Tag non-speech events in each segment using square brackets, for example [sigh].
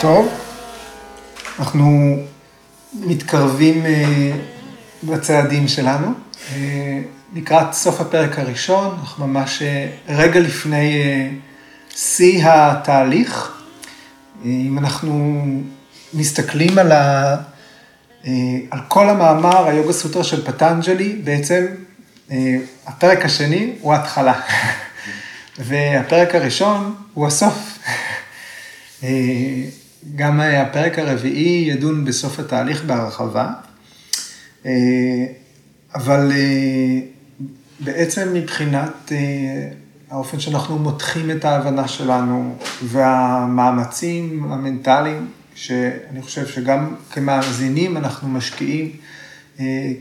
טוב, אנחנו מתקרבים אה, בצעדים שלנו. אה, לקראת סוף הפרק הראשון, אנחנו ממש אה, רגע לפני שיא התהליך. אם אנחנו מסתכלים על, ה, על כל המאמר, היוגה סוטרה של פטנג'לי, בעצם הפרק השני הוא ההתחלה, [laughs] והפרק הראשון הוא הסוף. [laughs] גם הפרק הרביעי ידון בסוף התהליך בהרחבה, אה, אבל אה, בעצם מבחינת אה, האופן שאנחנו מותחים את ההבנה שלנו והמאמצים המנטליים, שאני חושב שגם כמאזינים אנחנו משקיעים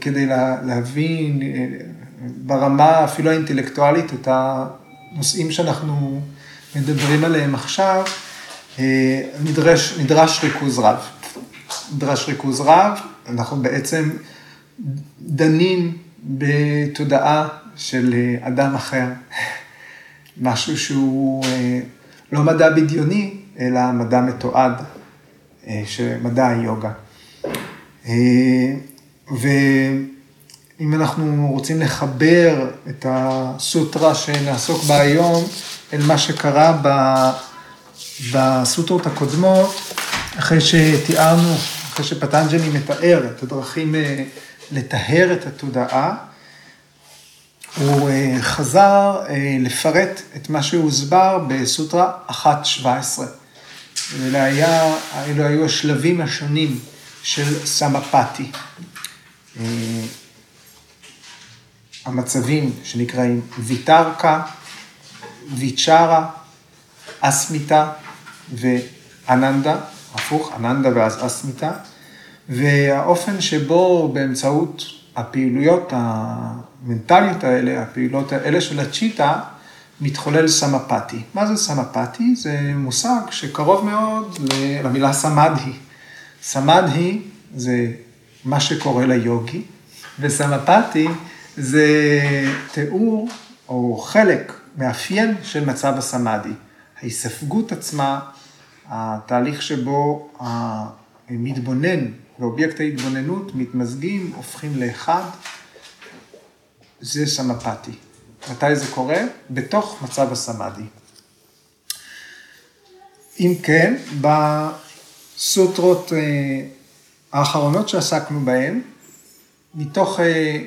כדי להבין ברמה אפילו האינטלקטואלית את הנושאים שאנחנו מדברים עליהם עכשיו, נדרש, נדרש ריכוז רב. נדרש ריכוז רב, אנחנו בעצם דנים בתודעה של אה, אדם אחר, [laughs] משהו שהוא אה, לא מדע בדיוני, אלא מדע מתועד, שמדע היוגה. ואם אנחנו רוצים לחבר את הסוטרה שנעסוק בה היום אל מה שקרה ב... בסוטרות הקודמות, אחרי שתיארנו, אחרי שפטנג'לי מתאר את הדרכים אה, לטהר את התודעה, הוא אה, חזר אה, לפרט את מה שהוסבר בסוטרה 1.17. אלה היה, אלו היו השלבים השונים של סמפתי. המצבים שנקראים ויטרקה, ויצ'רה, אסמיתה ואננדה, הפוך, אננדה ואז אסמיתה, והאופן שבו באמצעות הפעילויות המנטליות האלה, הפעילויות האלה של הצ'יטה, מתחולל סמפתי. מה זה סמפתי? זה מושג שקרוב מאוד למילה סמדהי. סמדהי זה מה שקורה ליוגי, וסמפתי זה תיאור או חלק, מאפיין של מצב הסמאדי. ההיספגות עצמה, התהליך שבו המתבונן ואובייקט ההתבוננות מתמזגים, הופכים לאחד, זה סמפתי. מתי זה קורה? בתוך מצב הסמאדי. אם כן, בסוטרות אה, האחרונות שעסקנו בהן, מתוך אה,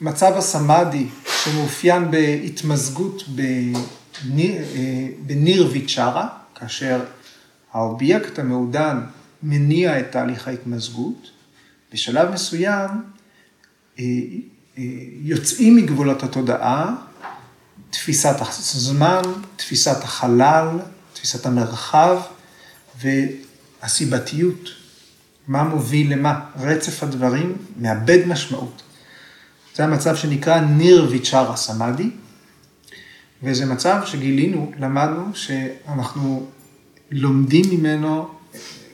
מצב הסמאדי שמאופיין בהתמזגות אה, בניר ויצ'רה, כאשר האובייקט המעודן מניע את תהליך ההתמזגות, בשלב מסוים אה, אה, יוצאים מגבולות התודעה, תפיסת הזמן, תפיסת החלל, תפיסת המרחב והסיבתיות. מה מוביל למה? רצף הדברים מאבד משמעות. זה המצב שנקרא ניר ויצ'רה סמאדי, וזה מצב שגילינו, למדנו, שאנחנו לומדים ממנו,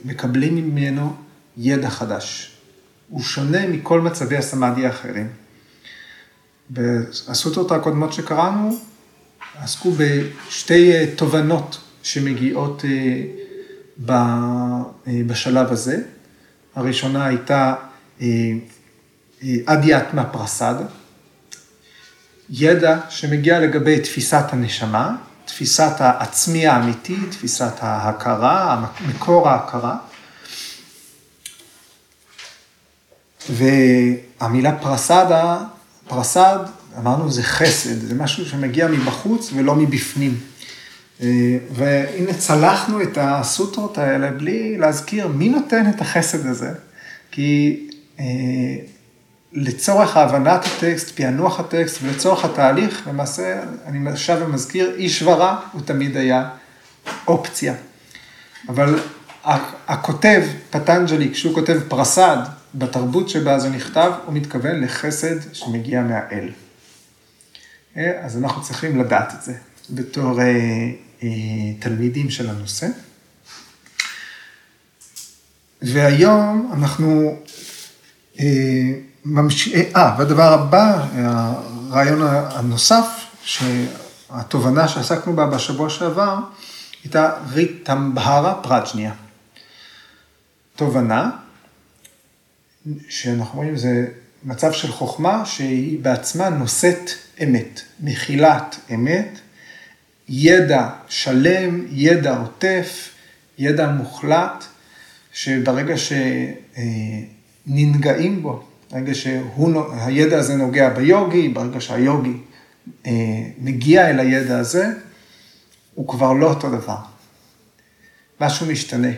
מקבלים ממנו ידע חדש. הוא שונה מכל מצבי הסמאדי האחרים. בסוטרות הקודמות שקראנו, עסקו בשתי אה, תובנות שמגיעות אה, אה, בשלב הזה. הראשונה הייתה אדיאטמה פרסד, ידע שמגיע לגבי תפיסת הנשמה, תפיסת העצמי האמיתי, תפיסת ההכרה, מקור ההכרה. והמילה פרסדה, פרסד, אמרנו זה חסד, זה משהו שמגיע מבחוץ ולא מבפנים. והנה צלחנו את הסוטרות האלה בלי להזכיר מי נותן את החסד הזה, כי אה, לצורך הבנת הטקסט, פענוח הטקסט ולצורך התהליך, למעשה, אני שב ומזכיר, איש ורע הוא תמיד היה אופציה. אבל הכותב, פטנג'לי, כשהוא כותב פרסד, בתרבות שבה זה נכתב, הוא מתכוון לחסד שמגיע מהאל. אה, אז אנחנו צריכים לדעת את זה בתור אה, אה, תלמידים של הנושא. והיום אנחנו אה, ממש... אה, והדבר הבא, הרעיון הנוסף, שהתובנה שעסקנו בה בשבוע שעבר, הייתה ריטמבהרה פרג'ניה. תובנה, שאנחנו רואים, זה מצב של חוכמה שהיא בעצמה נושאת אמת, מכילת אמת, ידע שלם, ידע עוטף, ידע מוחלט, שברגע שננגעים בו, ברגע שהידע הזה נוגע ביוגי, ברגע שהיוגי אה, מגיע אל הידע הזה, הוא כבר לא אותו דבר. משהו משתנה.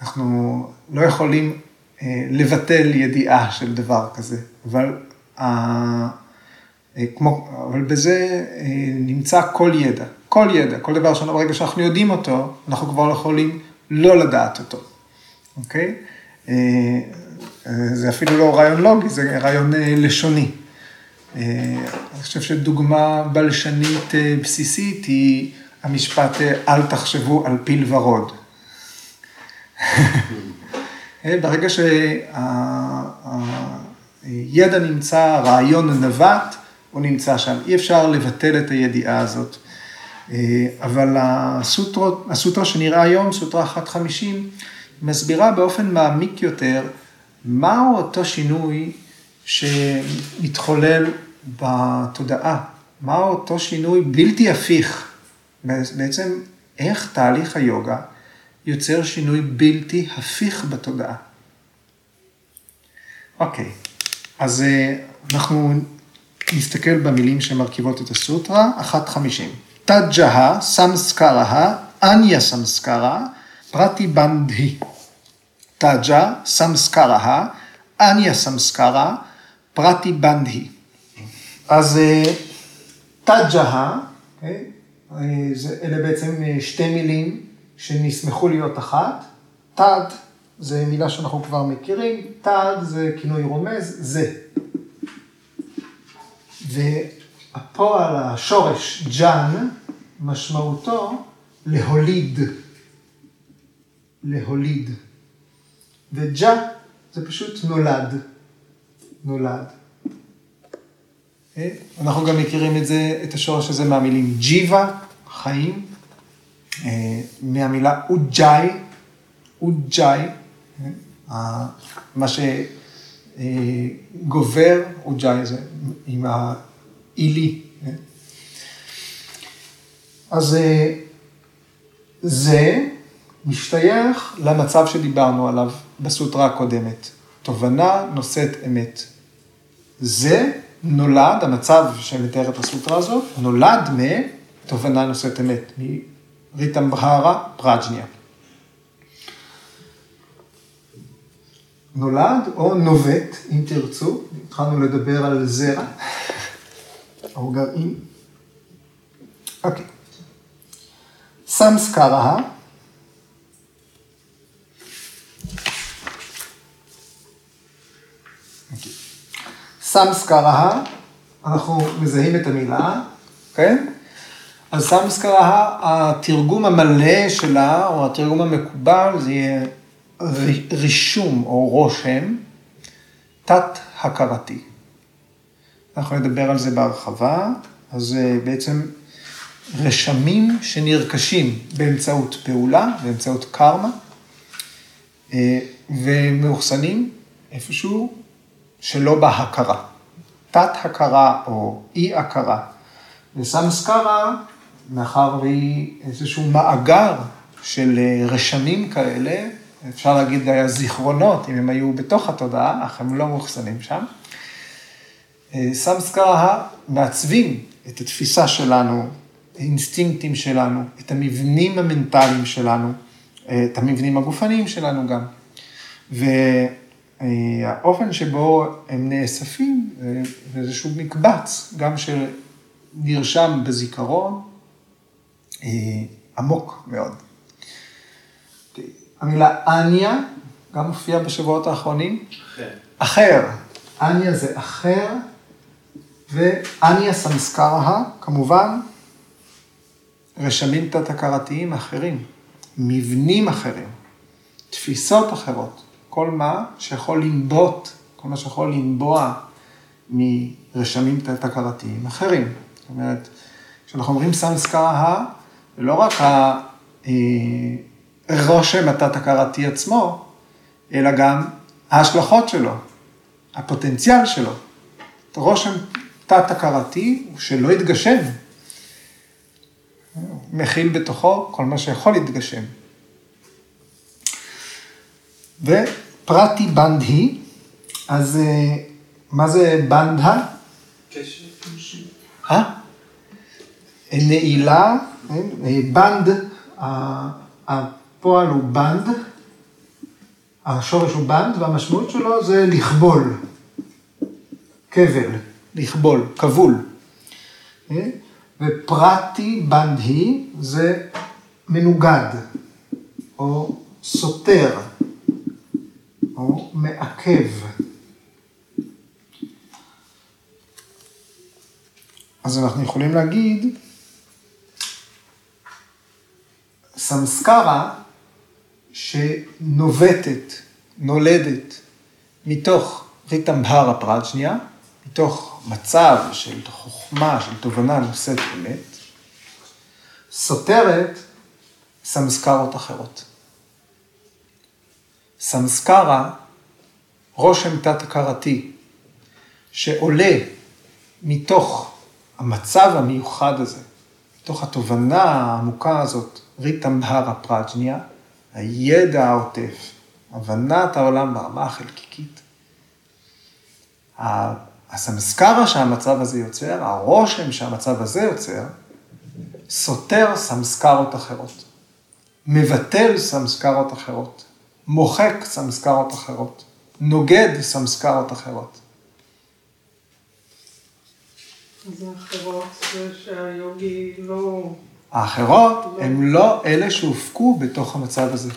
אנחנו לא יכולים אה, לבטל ידיעה של דבר כזה, אבל, אה, כמו, אבל בזה נמצא כל ידע, כל ידע, כל דבר שאנחנו, ברגע שאנחנו יודעים אותו, אנחנו כבר לא יכולים לא לדעת אותו, אוקיי? זה אפילו לא רעיון לוגי, זה רעיון לשוני. אני חושב שדוגמה בלשנית בסיסית היא המשפט אל תחשבו על פיל ורוד. [laughs] ברגע שהידע נמצא, הרעיון נווט, הוא נמצא שם. אי אפשר לבטל את הידיעה הזאת. אבל הסוטרות, הסוטרה שנראה היום, סוטרה 150, מסבירה באופן מעמיק יותר מהו אותו שינוי שמתחולל בתודעה, מהו אותו שינוי בלתי הפיך. בעצם איך תהליך היוגה יוצר שינוי בלתי הפיך בתודעה. אוקיי, אז אה, אנחנו נסתכל במילים שמרכיבות את הסוטרה, 1.50. תג'הה, סמסקרה, אניה סמסקרה, פרטי בנדהי. תג'ה, סמסקרה, אניה סמסקרה, פרטי בנדהי. אז תג'הה, אוקיי? אה, אלה בעצם אה, שתי מילים שנסמכו להיות אחת. תד זה מילה שאנחנו כבר מכירים, תד זה כינוי רומז, זה. והפועל, השורש ג'אן, משמעותו להוליד. להוליד. וג'ה זה פשוט נולד. נולד. אנחנו גם מכירים את זה, את השורש הזה מהמילים ג'יבה, חיים, אה, מהמילה אוג'אי, אוג'אי, אה, מה שגובר, אוג'אי זה עם האילי. אז זה משתייך למצב שדיברנו עליו בסוטרה הקודמת. תובנה נושאת אמת. זה נולד, המצב שמתאר את הסוטרה הזאת, נולד מתובנה נושאת אמת, מריטמבהרה פרג'ניה. נולד או נובט, אם תרצו, התחלנו לדבר על זרע או גרעין. אוקיי. סמסקרה סמסקרה, אנחנו מזהים את המילה, כן? אז סמסקרה, התרגום המלא שלה, או התרגום המקובל, זה יהיה רישום או רושם תת-הכרתי. אנחנו נדבר על זה בהרחבה, אז זה בעצם רשמים שנרכשים באמצעות פעולה, באמצעות קרמה, אה, ומאוחסנים איפשהו שלא בהכרה. תת-הכרה או אי-הכרה. וסמסקרה, מאחר והיא איזשהו מאגר של אה, רשמים כאלה, אפשר להגיד היה זיכרונות, אם הם היו בתוך התודעה, אך הם לא מאוחסנים שם. אה, סמסקרה מעצבים את התפיסה שלנו, האינסטינקטים שלנו, את המבנים המנטליים שלנו, אה, את המבנים הגופניים שלנו גם. והאופן שבו הם נאספים זה איזשהו מקבץ, גם שנרשם בזיכרון, אה, עמוק מאוד. המילה אניה גם מופיעה בשבועות האחרונים. אחר. אחר. אניה זה אחר, ואניה סמסקרה, כמובן, רשמים תת-הכרתיים אחרים, מבנים אחרים, תפיסות אחרות, כל מה שיכול לנבוט, כל מה שיכול לנבוע מרשמים תת-הכרתיים אחרים. זאת אומרת, כשאנחנו אומרים סמסקרה, לא רק רושם התת-הכרתי עצמו, אלא גם ההשלכות שלו, הפוטנציאל שלו. רושם תת-הכרתי הוא שלא יתגשם. מכיל בתוכו כל מה שיכול להתגשם. ופרטי בנדהי, אז אה, מה זה בנדה? קשר. אה? נעילה, אה, בנד, הפועל הוא בנד, השורש הוא בנד, והמשמעות שלו זה לכבול, כבל, לכבול, כבול. ופרטי בנדהי זה מנוגד, או סותר, או מעכב. אז אנחנו יכולים להגיד, סמסקרה שנובטת, נולדת, מתוך ריטמבהרה פרט שנייה, מתוך מצב של חוכמה, של תובנה נושאת אמת, סותרת סמסקרות אחרות. סמסקרה, רושם תת-הכרתי, שעולה מתוך המצב המיוחד הזה, מתוך התובנה העמוקה הזאת, ריטמבהרה פראג'ניה, הידע העוטף, הבנת העולם ברמה החלקיקית, הסמסקרה שהמצב הזה יוצר, הרושם שהמצב הזה יוצר, סותר סמסקרות אחרות, מבטל סמסקרות אחרות, מוחק סמסקרות אחרות, נוגד סמסקרות אחרות. אז האחרות זה שהיוגי לא... האחרות הם לא אלה שהופקו בתוך המצב הזה.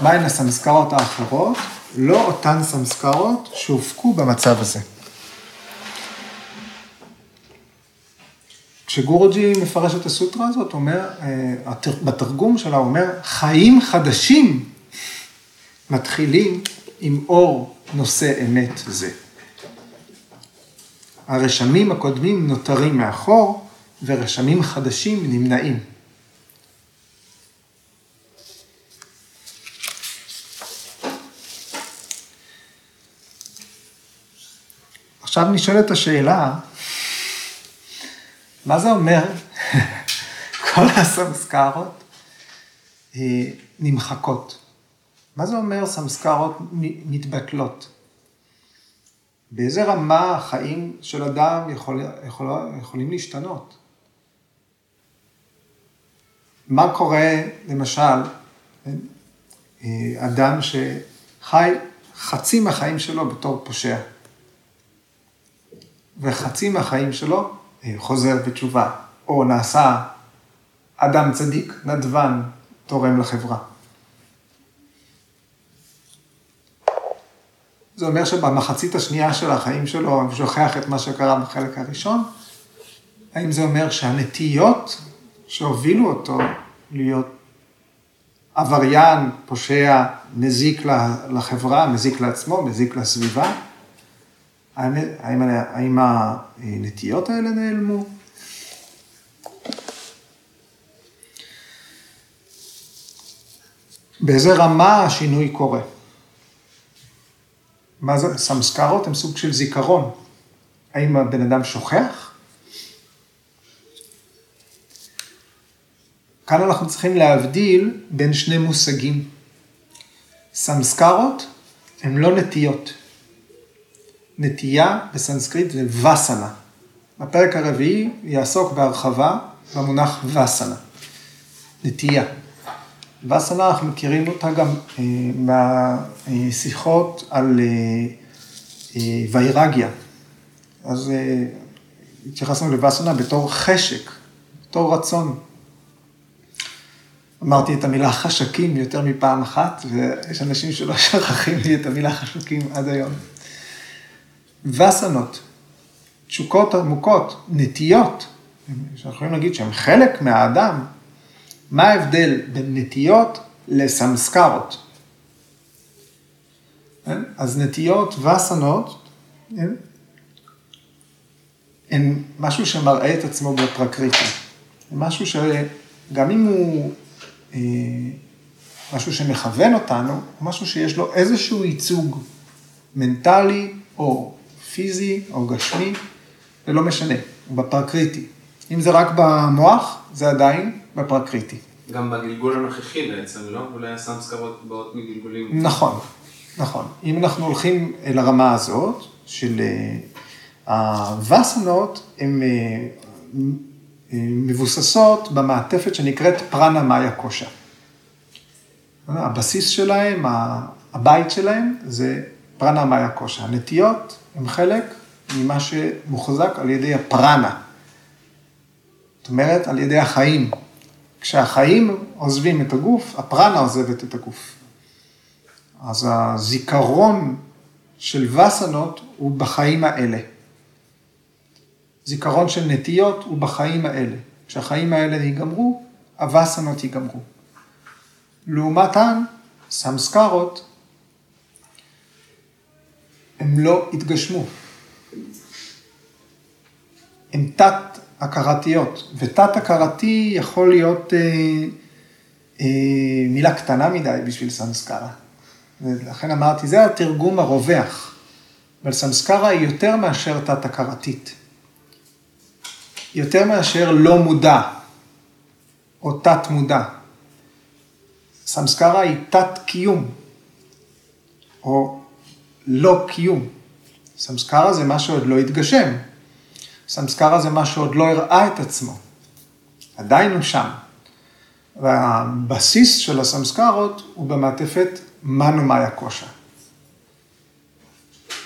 מהן הסמסקרות האחרות? לא אותן סמסקרות שהופקו במצב הזה. כשגורג'י מפרש את הסוטרה הזאת, אומר, אה, בתרגום שלה אומר, חיים חדשים מתחילים עם אור נושא אמת זה. הרשמים הקודמים נותרים מאחור, ורשמים חדשים נמנעים. עכשיו נשאלת השאלה, מה זה אומר [laughs] כל הסמסקרות נמחקות? מה זה אומר סמסקרות מתבטלות? באיזה רמה החיים של אדם יכול, יכול, יכולים להשתנות? מה קורה, למשל, אדם שחי חצי מהחיים שלו בתור פושע, וחצי מהחיים שלו חוזר בתשובה, או נעשה אדם צדיק, נדבן, תורם לחברה. זה אומר שבמחצית השנייה של החיים שלו הוא שוכח את מה שקרה בחלק הראשון? האם זה אומר שהנטיות שהובילו אותו להיות עבריין, פושע, מזיק לחברה, מזיק לעצמו, מזיק לסביבה? האם, האם הנטיות האלה נעלמו? באיזה רמה השינוי קורה? מה זה? סמסקרות הם סוג של זיכרון. האם הבן אדם שוכח? כאן אנחנו צריכים להבדיל בין שני מושגים. סמסקרות הן לא נטיות. נטייה בסנסקריט זה וסנה. בפרק הרביעי יעסוק בהרחבה במונח וסנה, נטייה. וסנה, אנחנו מכירים אותה גם אה, מהשיחות על אה, אה, ויירגיה. אז אה, התייחסנו לווסנה בתור חשק, בתור רצון. אמרתי את המילה חשקים יותר מפעם אחת, ויש אנשים שלא שכחים לי את המילה חשקים עד היום. וסנות, תשוקות עמוקות, נטיות, שאנחנו יכולים להגיד שהן חלק מהאדם, מה ההבדל בין נטיות לסמסקרות? כן? אז נטיות וסנות כן? הן משהו שמראה את עצמו בפרקריטי. זה משהו שגם אם הוא אה, משהו שמכוון אותנו, הוא משהו שיש לו איזשהו ייצוג מנטלי או פיזי או גשמי, זה לא משנה, הוא בפרקריטי. אם זה רק במוח, זה עדיין בפרקריטי. גם בגלגול הנוכחי בעצם, לא? אולי הסמסקרות באות מגלגולים. נכון, נכון. אם אנחנו הולכים אל הרמה הזאת, של אה, הווסנות, הן אה, אה, מבוססות במעטפת שנקראת פרנה מאיה קושה. הבסיס שלהם, הבית שלהם, זה פרנה מאיה קושה. הנטיות הם חלק ממה שמוחזק על ידי הפרנה. זאת אומרת, על ידי החיים. כשהחיים עוזבים את הגוף, הפרנה עוזבת את הגוף. אז הזיכרון של וסנות הוא בחיים האלה. זיכרון של נטיות הוא בחיים האלה. כשהחיים האלה ייגמרו, הווסנות ייגמרו. לעומתן, סמסקרות, הם לא התגשמו. הן תת-הכרתיות, ותת-הכרתי יכול להיות אה, אה, מילה קטנה מדי בשביל סמסקרה. ולכן אמרתי, זה התרגום הרווח. אבל סמסקרה היא יותר מאשר תת-הכרתית. יותר מאשר לא מודע, או תת-מודע. סמסקרה היא תת-קיום, או לא קיום. סמסקרה זה מה שעוד לא התגשם. סמסקרה זה מה שעוד לא הראה את עצמו. עדיין הוא שם. והבסיס של הסמסקרות הוא במעטפת מנו מאיה קושה.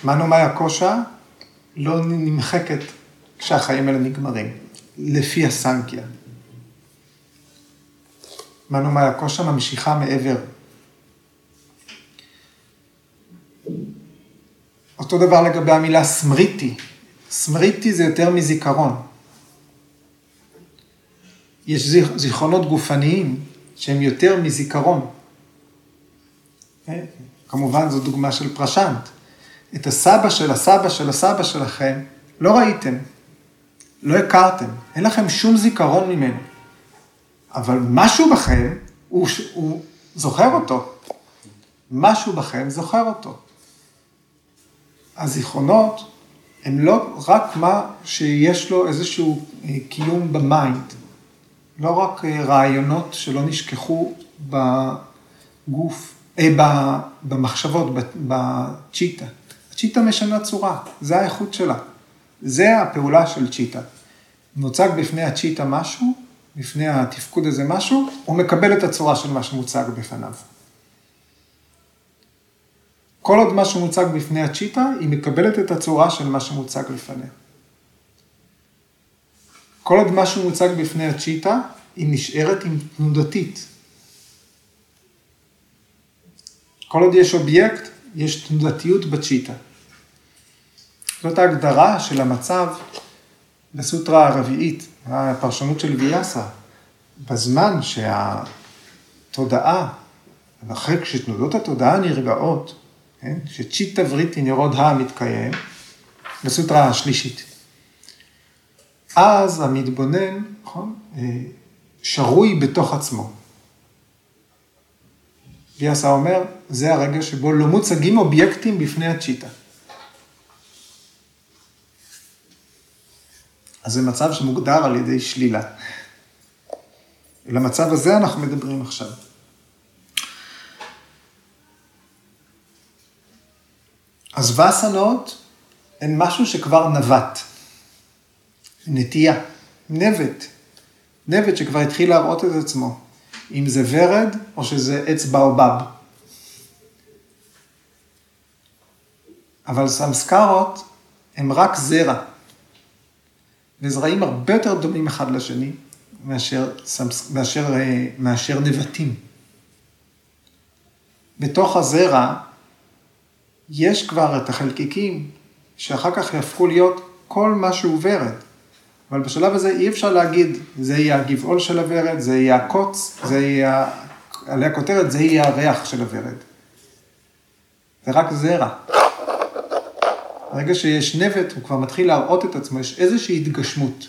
מנו מאיה קושה לא נמחקת כשהחיים האלה נגמרים, לפי הסנקיה. מנו מאיה קושה ממשיכה מעבר. אותו דבר לגבי המילה סמריטי. סמריטי זה יותר מזיכרון. יש זיכרונות גופניים שהם יותר מזיכרון. כן? כמובן זו דוגמה של פרשנט. את הסבא של הסבא של הסבא שלכם לא ראיתם, לא הכרתם, אין לכם שום זיכרון ממנו. אבל משהו בכם, הוא, הוא זוכר אותו. משהו בכם זוכר אותו. הזיכרונות הם לא רק מה שיש לו איזשהו אה, קיום ב mind, לא רק אה, רעיונות שלא נשכחו בגוף, אה, במחשבות, בצ'יטה. הצ'יטה משנה צורה, זה האיכות שלה. זה הפעולה של צ'יטה. מוצג בפני הצ'יטה משהו, בפני התפקוד הזה משהו, הוא מקבל את הצורה של מה שמוצג בפניו. כל עוד מה שמוצג בפני הצ'יטה, היא מקבלת את הצורה של מה שמוצג לפניה. כל עוד מה שמוצג בפני הצ'יטה, היא נשארת עם תנודתית. כל עוד יש אובייקט, יש תנודתיות בצ'יטה. זאת ההגדרה של המצב בסוטרה הרביעית, הפרשנות של ויאסה. בזמן שהתודעה, אחרי כשתנודות התודעה נרגעות, כן? וריטי נרוד הא מתקיים, בסוטרה השלישית. אז המתבונן, נכון, אה, שרוי בתוך עצמו. ויאסה אומר, זה הרגע שבו לא מוצגים אובייקטים בפני הצ'יטה. אז זה מצב שמוגדר על ידי שלילה. למצב הזה אנחנו מדברים עכשיו. אז וסנות הן משהו שכבר נווט. נטייה, נבט. נבט שכבר התחיל להראות את עצמו. אם זה ורד או שזה עץ באובב. אבל סמסקרות הם רק זרע. וזרעים הרבה יותר דומים אחד לשני מאשר, מאשר, אה, מאשר נבטים. בתוך הזרע יש כבר את החלקיקים שאחר כך יהפכו להיות כל מה שהוא ורד. אבל בשלב הזה אי אפשר להגיד, זה יהיה הגבעול של הוורד, זה יהיה הקוץ, זה יהיה, עלי הכותרת, זה יהיה הריח של הוורד. זה רק זרע. ברגע שיש נבט, הוא כבר מתחיל להראות את עצמו, יש איזושהי התגשמות.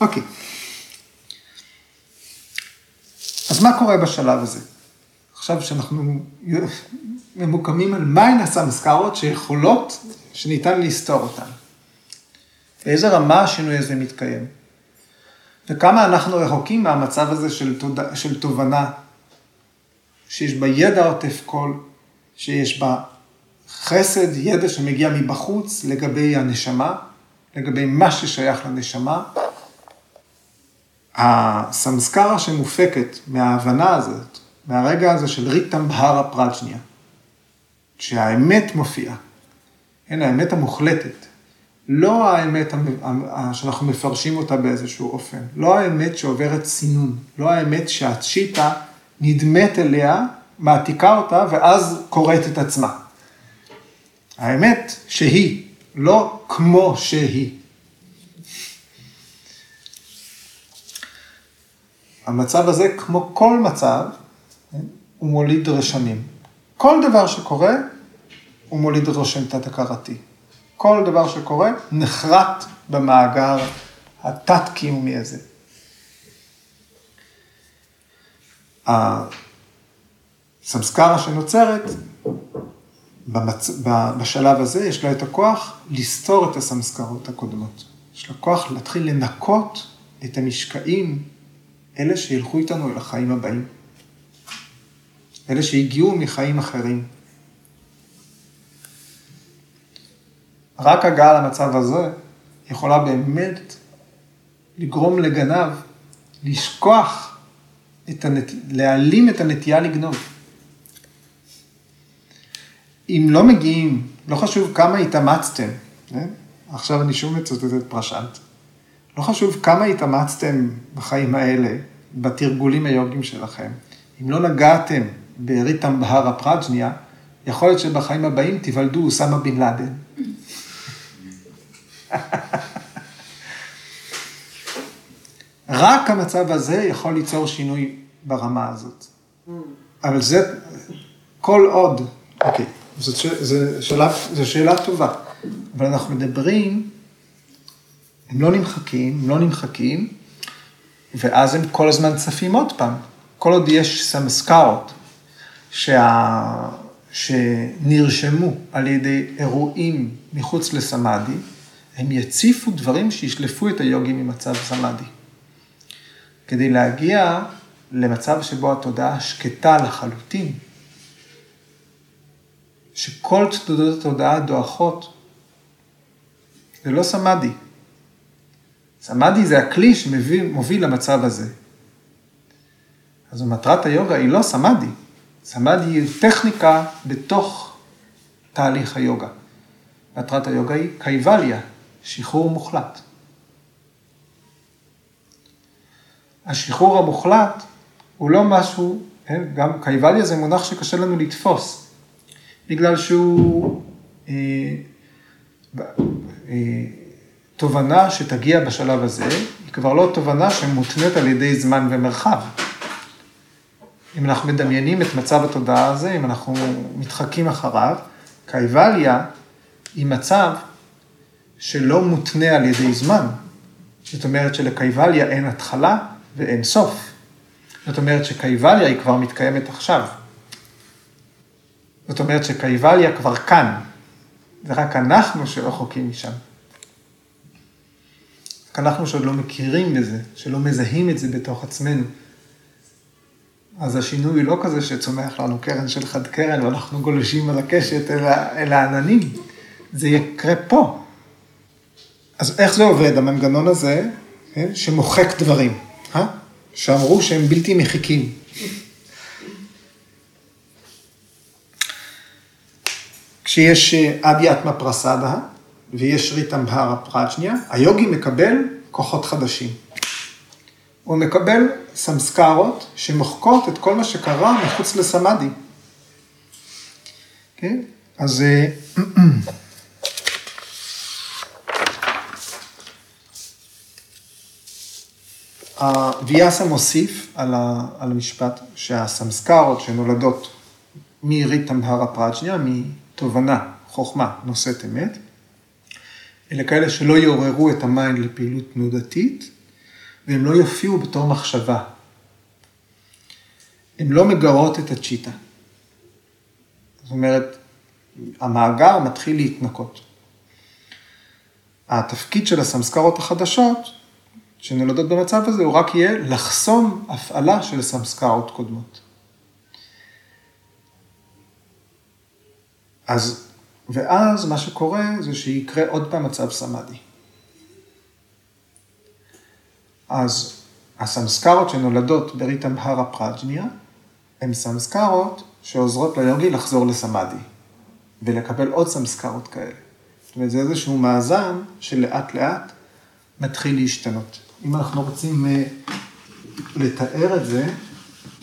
אוקיי. אז מה קורה בשלב הזה? עכשיו שאנחנו ממוקמים על מהן הסמסקרות שיכולות, שניתן לסתור אותן. באיזה רמה השינוי הזה מתקיים? וכמה אנחנו רחוקים מהמצב הזה של, תוד... של תובנה, שיש בה ידע עוטף כל, שיש בה חסד, ידע שמגיע מבחוץ לגבי הנשמה, לגבי מה ששייך לנשמה. הסמסקרה שמופקת מההבנה הזאת, מהרגע הזה של ריטם בהרה פרג'ניה, שהאמת מופיעה, כן, האמת המוחלטת, לא האמת שאנחנו מפרשים אותה באיזשהו אופן, לא האמת שעוברת סינון, לא האמת שהצ'יטה נדמת אליה, מעתיקה אותה ואז קוראת את עצמה. האמת שהיא, לא כמו שהיא. המצב הזה, כמו כל מצב, הוא מוליד רשמים. כל דבר שקורה, הוא מוליד רושם תת-הכרתי. כל דבר שקורה נחרט במאגר התת-קיומי הזה. הסמסקרה שנוצרת, במצ... בשלב הזה יש לה את הכוח לסתור את הסמסקרות הקודמות. יש לה כוח להתחיל לנקות את המשקעים, אלה שילכו איתנו אל החיים הבאים. אלה שהגיעו מחיים אחרים. רק הגעה למצב הזה יכולה באמת לגרום לגנב לשכוח, את הנת... להעלים את הנטייה לגנוב. אם לא מגיעים, לא חשוב כמה התאמצתם, כן? עכשיו אני שוב מצטט את פרשנט, לא חשוב כמה התאמצתם בחיים האלה, בתרגולים היוגיים שלכם, אם לא נגעתם בריתם בהר הפרג'ניה, יכול להיות שבחיים הבאים תיוולדו אוסמה בן לאדן. רק המצב הזה יכול ליצור שינוי ברמה הזאת. אבל זה, כל עוד, אוקיי, זאת שאלה, זו שאלה טובה, אבל אנחנו מדברים, הם לא נמחקים, הם לא נמחקים, ואז הם כל הזמן צפים עוד פעם. כל עוד יש סמסקרות שה... שנרשמו על ידי אירועים מחוץ לסמאדי, הם יציפו דברים שישלפו את היוגים ממצב סמאדי. כדי להגיע למצב שבו התודעה שקטה לחלוטין, שכל תנודות התודעה דועכות, זה לא סמאדי. סמאדי זה הכלי שמוביל למצב הזה. אז מטרת היוגה היא לא סמאדי, סמאדי היא טכניקה בתוך תהליך היוגה. מטרת היוגה היא קייבליה, שחרור מוחלט. השחרור המוחלט הוא לא משהו, כן, גם קייבליה זה מונח שקשה לנו לתפוס, בגלל שהוא אה, אה, תובנה שתגיע בשלב הזה, היא כבר לא תובנה שמותנית על ידי זמן ומרחב. אם אנחנו מדמיינים את מצב התודעה הזה, אם אנחנו מתחקים אחריו, קייבליה היא מצב שלא מותנה על ידי זמן. זאת אומרת שלקייבליה אין התחלה ואין סוף. זאת אומרת שקייבליה היא כבר מתקיימת עכשיו. זאת אומרת שקייבליה כבר כאן, זה רק אנחנו שרחוקים משם. רק אנחנו שעוד לא מכירים בזה, שלא מזהים את זה בתוך עצמנו. אז השינוי לא כזה שצומח לנו קרן של חד קרן ואנחנו גולשים על הקשת אל, העננים, זה יקרה פה. אז איך זה עובד, המנגנון הזה, כן, שמוחק דברים, אה? שאמרו שהם בלתי מחיקים. כשיש אדיאטמה אה, פרסדה ויש ריטם בהרה פרג'ניה, היוגי מקבל כוחות חדשים. הוא מקבל סמסקרות שמוחקות את כל מה שקרה מחוץ לסמאדי. כן? אז... אה, [clears throat] ויאסה מוסיף על, המשפט שהסמסקרות שנולדות ריתמברה פרג'ניה, מתובנה, חוכמה, נושאת אמת, אלה כאלה שלא יעוררו את ה mind לפעילות תנודתית, והם לא יופיעו בתור מחשבה. הן לא מגרות את הצ'יטה. זאת אומרת, המאגר מתחיל להתנקות. התפקיד של הסמסקרות החדשות, שנולדות במצב הזה, הוא רק יהיה לחסום הפעלה של סמסקרות קודמות. אז, ואז מה שקורה זה שיקרה עוד פעם מצב סמאדי. אז הסמסקרות שנולדות בריטם הרה פרג'ניה, הן סמסקרות שעוזרות ליוגי לחזור לסמאדי, ולקבל עוד סמסקרות כאלה. זאת אומרת, זה איזשהו מאזן שלאט לאט מתחיל להשתנות. אם אנחנו רוצים אה, לתאר את זה,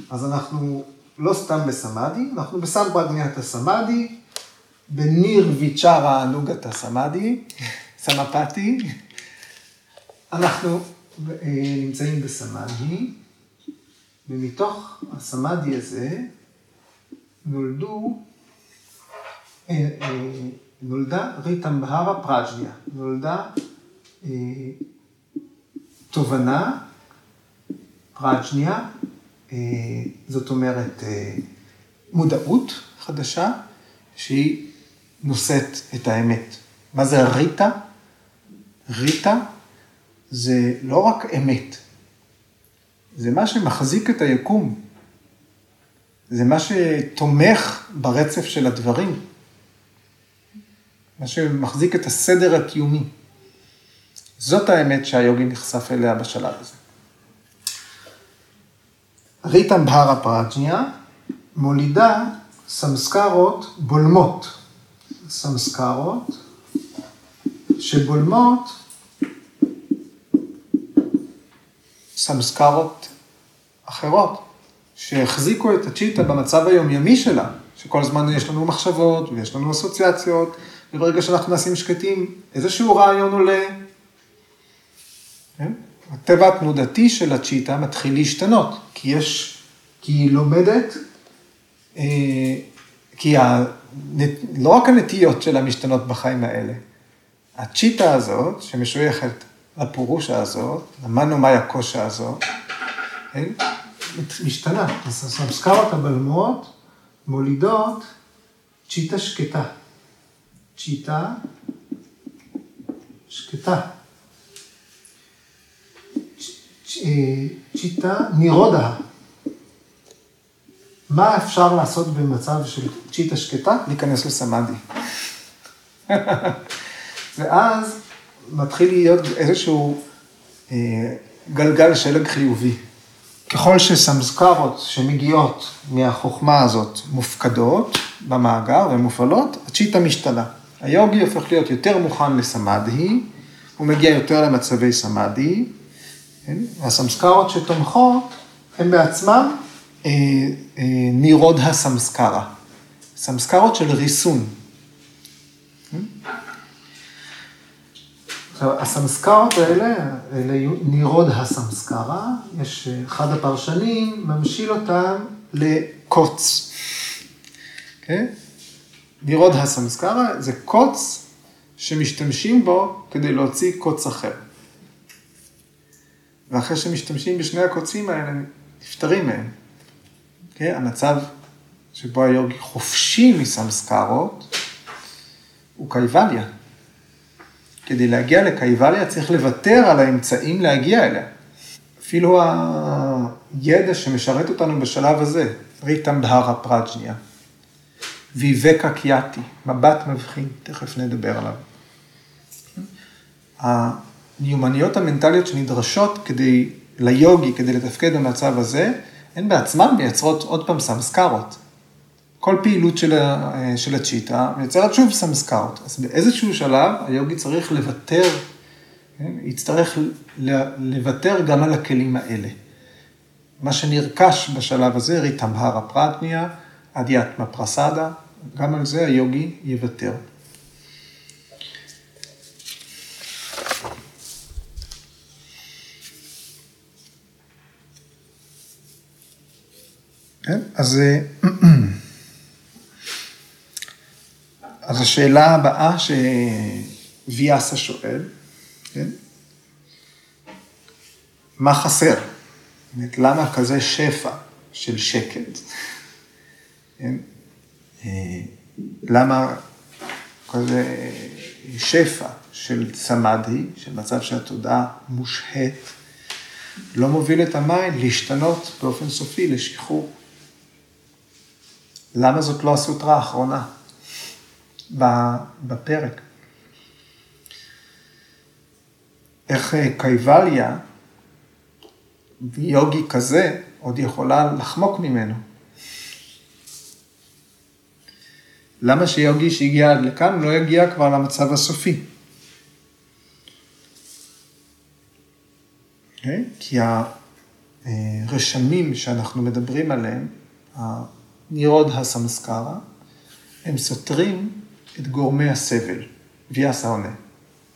אז אנחנו לא סתם בסמאדי, אנחנו בסמברגניית הסמאדי, בניר ויצ'רה נוגת הסמאדי, סמפתי. אנחנו נמצאים בסמאדי, ומתוך הסמאדי הזה נולדו, אה, נולדה ריטמבהרה פראג'דיה, נולדה תובנה, פראג'ניה, זאת אומרת מודעות חדשה, שהיא נושאת את האמת. מה זה ריטה? ריטה זה לא רק אמת, זה מה שמחזיק את היקום. זה מה שתומך ברצף של הדברים. מה שמחזיק את הסדר הקיומי. זאת האמת שהיוגי נחשף אליה בשלב הזה. ריטם בהרה פראג'ניה מולידה סמסקרות בולמות. סמסקרות שבולמות סמסקרות אחרות, שהחזיקו את הצ'יטה במצב היומיומי שלה, שכל הזמן יש לנו מחשבות ויש לנו אסוציאציות, וברגע שאנחנו נעשים שקטים, איזשהו רעיון עולה. כן? הטבע התנודתי של הצ'יטה מתחיל להשתנות, כי יש, כי היא לומדת, אה, כי ה, לא רק הנטיות שלה משתנות בחיים האלה, הצ'יטה הזאת, שמשויכת לפורושה הזאת, למדנו מהי הקושה הזאת? משתנה. אז הסמסקרות הבלמות מולידות צ'יטה שקטה. צ'יטה שקטה. צ'יטה נירודה. מה אפשר לעשות במצב של צ'יטה שקטה? להיכנס לסמאדי. [laughs] ואז מתחיל להיות איזשהו אה, גלגל שלג חיובי. ככל שסמסקרות שמגיעות מהחוכמה הזאת מופקדות במאגר ומופעלות, הצ'יטה משתנה. היוגי הופך להיות יותר מוכן לסמאדי, הוא מגיע יותר למצבי סמאדי, כן? והסמסקרות שתומכות הן בעצמן אה, אה, נירוד הסמסקרה, סמסקרות של ריסון. עכשיו, הסמסקרות האלה, אלה נירוד הסמסקרה, יש אחד הפרשנים ממשיל אותם לקוץ. כן? נירוד הסמסקרה זה קוץ שמשתמשים בו כדי להוציא קוץ אחר. ואחרי שמשתמשים בשני הקוצים האלה, נפטרים מהם. כן? המצב שבו היוגי חופשי מסמסקרות הוא קייבליה. כדי להגיע לקייבליה צריך לוותר על האמצעים להגיע אליה. אפילו הידע שמשרת אותנו בשלב הזה, ריטם בהרה פרג'ניה, ויבקה קיאטי, מבט מבחין, תכף נדבר עליו. המיומנויות המנטליות שנדרשות כדי, ליוגי, כדי לתפקד במצב הזה, הן בעצמן מייצרות עוד פעם סמסקרות. כל פעילות של, של הצ'יטה מייצרת שוב סמסקאות. אז באיזשהו שלב היוגי צריך לוותר, כן? יצטרך לוותר גם על הכלים האלה. מה שנרכש בשלב הזה, ריטמהרה פרטניה, אדיאטמה פרסדה, גם על זה היוגי יוותר. כן, אז [clears throat] אז השאלה הבאה שוויאסה שואל, כן? מה חסר? באמת, למה כזה שפע של שקט? כן? אה, למה כזה שפע של סמאדי, של מצב שהתודעה מושהית, לא מוביל את המים להשתנות באופן סופי לשחרור? למה זאת לא הסוטרה האחרונה בפרק? איך אה, קייבליה, יוגי כזה, עוד יכולה לחמוק ממנו. למה שיוגי שהגיע עד לכאן לא יגיע כבר למצב הסופי? Okay? אוקיי? כי הרשמים שאנחנו מדברים עליהם, הנירוד הסמסקרה, הם סותרים את גורמי הסבל, ויאס העונה.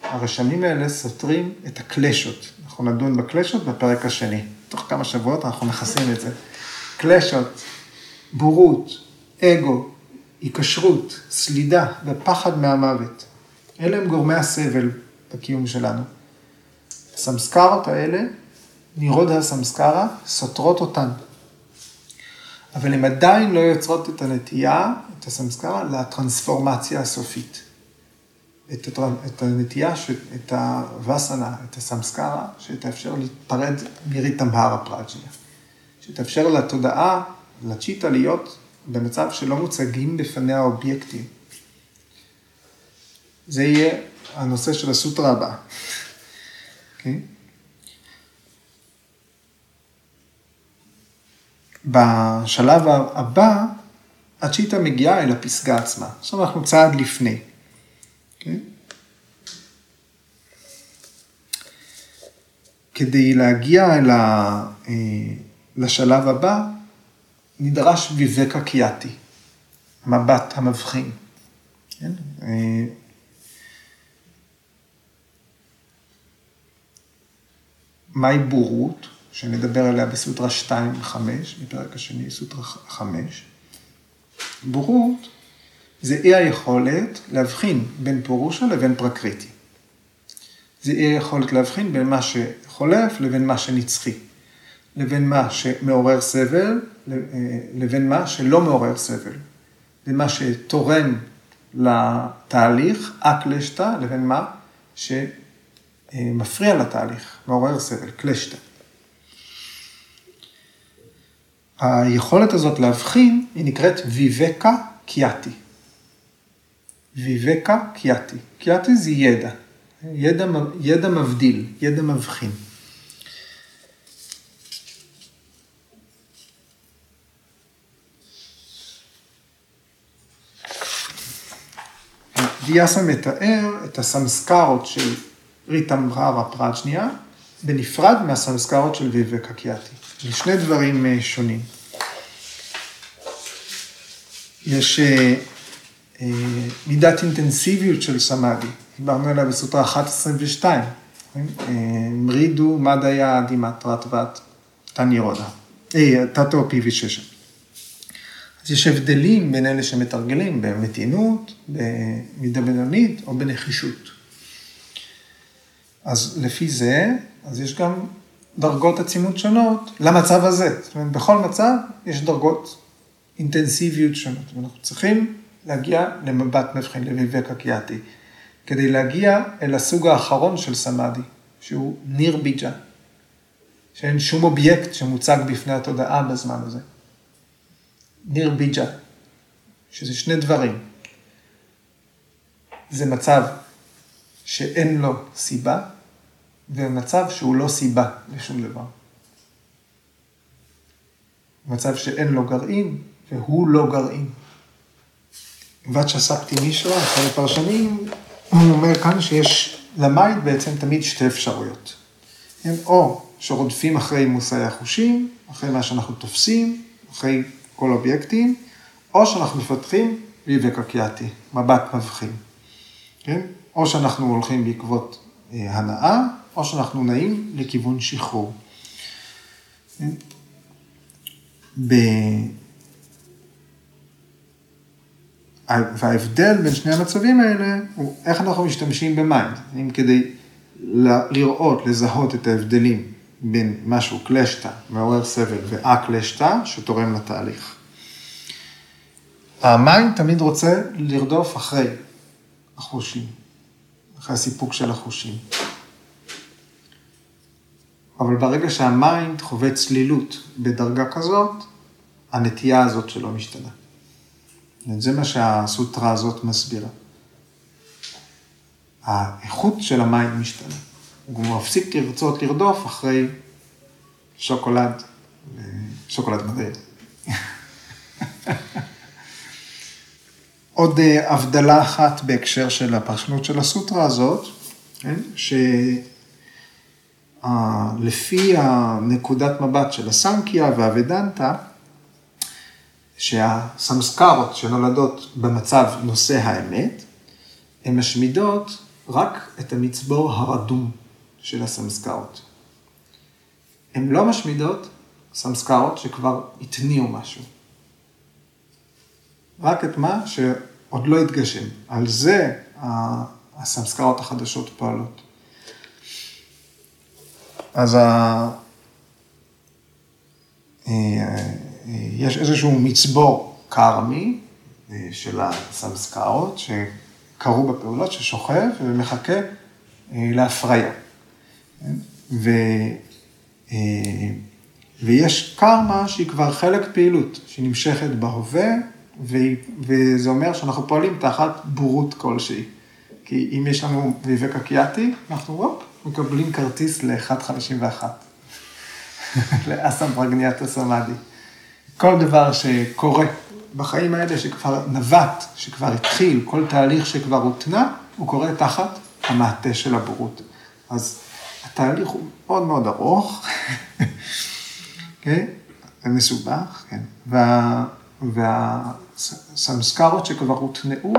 הרשמים האלה סותרים את הקלשות. אנחנו נדון בקלשות בפרק השני. תוך כמה שבועות אנחנו מכסים את זה. קלשות, בורות, אגו, היקשרות, סלידה ופחד מהמוות. אלה הם גורמי הסבל בקיום שלנו. הסמסקרות האלה, נירוד הסמסקרה, סותרות אותן. אבל הן עדיין לא יוצרות את הנטייה, את הסמסקרה, לטרנספורמציה הסופית. את, הטר... את הנטייה, את הווסנה, את הסמסקרה, שתאפשר להתפרד מריטמהרה פראג'יה. שתאפשר לתודעה, לצ'יטה, להיות במצב שלא מוצגים בפניה אובייקטים. זה יהיה הנושא של הסוטרה הבאה. Okay? [laughs] בשלב הבא, הצ'יטה מגיעה אל הפסגה עצמה. עכשיו אנחנו צעד לפני. כן? כדי להגיע אל ה... אה, לשלב הבא, נדרש ויבקה קיאטי, מבט המבחין. כן? אה, מהי בורות, שנדבר עליה בסוטרה 2-5, בפרק השני, סוטרה 5. בורות זה אי היכולת להבחין בין פורושה לבין פרקריטי. זה אי היכולת להבחין בין מה שחולף לבין מה שנצחי. לבין מה שמעורר סבל, לבין מה שלא מעורר סבל. בין מה שתורם לתהליך, אקלשתא, לבין מה שמפריע לתהליך, מעורר סבל, קלשתא. היכולת הזאת להבחין היא נקראת ויבקה קיאטי. ויבקה קיאטי. קיאטי זה ידע. ידע, ידע מבדיל, ידע מבחין. ויאסה מתאר את הסמסקרות של ריטמבררה פראג'ניה בנפרד מהסמסקרות של ויבקה קיאטי. זה שני דברים אה, שונים. יש אה, אה, מידת אינטנסיביות של סמאדי, דיברנו עליה בסוטרה 1.22, מרידו מדיה דימטרת ות תנירודה, תתו פי וששת. אז יש הבדלים בין אלה שמתרגלים במתינות, במידה בינונית או בנחישות. אז לפי זה, אז יש גם דרגות עצימות שונות למצב הזה. זאת אומרת, בכל מצב יש דרגות אינטנסיביות שונות. ואנחנו צריכים להגיע למבט מבחין, לוויבק הקיאטי, כדי להגיע אל הסוג האחרון של סמאדי, שהוא ניר ביג'ה, שאין שום אובייקט שמוצג בפני התודעה בזמן הזה. ניר ביג'ה, שזה שני דברים. זה מצב שאין לו סיבה, ומצב שהוא לא סיבה לשום דבר. מצב שאין לו גרעין, והוא לא גרעין. ואצ'ה ספטי מישרא, אחד הפרשנים, הוא אומר כאן שיש למייט בעצם תמיד שתי אפשרויות. הם או שרודפים אחרי מושאי החושים, אחרי מה שאנחנו תופסים, אחרי כל אובייקטים, או שאנחנו מפתחים ויבק אקיאטי, מבט מבחין. כן? או שאנחנו הולכים בעקבות אה, הנאה, או שאנחנו נעים לכיוון שחרור. ב... וההבדל בין שני המצבים האלה הוא איך אנחנו משתמשים במיינד. אם כדי לראות, לזהות את ההבדלים בין משהו קלשתא, מעורר סבל, וא-קלשתא, שתורם לתהליך. המים תמיד רוצה לרדוף אחרי החושים, אחרי הסיפוק של החושים. אבל ברגע שה mind חווה צלילות בדרגה כזאת, הנטייה הזאת שלו משתנה. זה מה שהסוטרה הזאת מסבירה. האיכות של ה mind משתנה. הוא מפסיק לרצות לרדוף אחרי שוקולד, שוקולד מדעי. [laughs] עוד אה, הבדלה אחת בהקשר של הפרשנות של הסוטרה הזאת, כן? שלפי הנקודת מבט של הסנקיה והוודנטה, שהסמסקרות שנולדות במצב נושא האמת, הן משמידות רק את המצבור הרדום של הסמסקרות. הן לא משמידות סמסקרות שכבר התניעו משהו. רק את מה שעוד לא התגשם. על זה הסמסקרות החדשות פועלות. אז ה... אה, יש איזשהו מצבור קרמי אה, של הסמסקרות שקרו בפעולות, ששוכב ומחכה אה, להפריה. ו... ויש קרמה שהיא כבר חלק פעילות, שנמשכת בהווה וזה אומר שאנחנו פועלים תחת בורות כלשהי. כי אם יש לנו ויבקה קיאטי, אנחנו וופ, מקבלים כרטיס ל-1.51. [laughs] לאסם פרגניאטה סמאדי. כל דבר שקורה בחיים האלה, שכבר נווט, שכבר התחיל, כל תהליך שכבר הותנע, הוא קורה תחת המעטה של הבורות. אז התהליך הוא מאוד מאוד ארוך, [laughs] כן? ומסובך, כן? וה... והסמסקרות שכבר הוטנעו,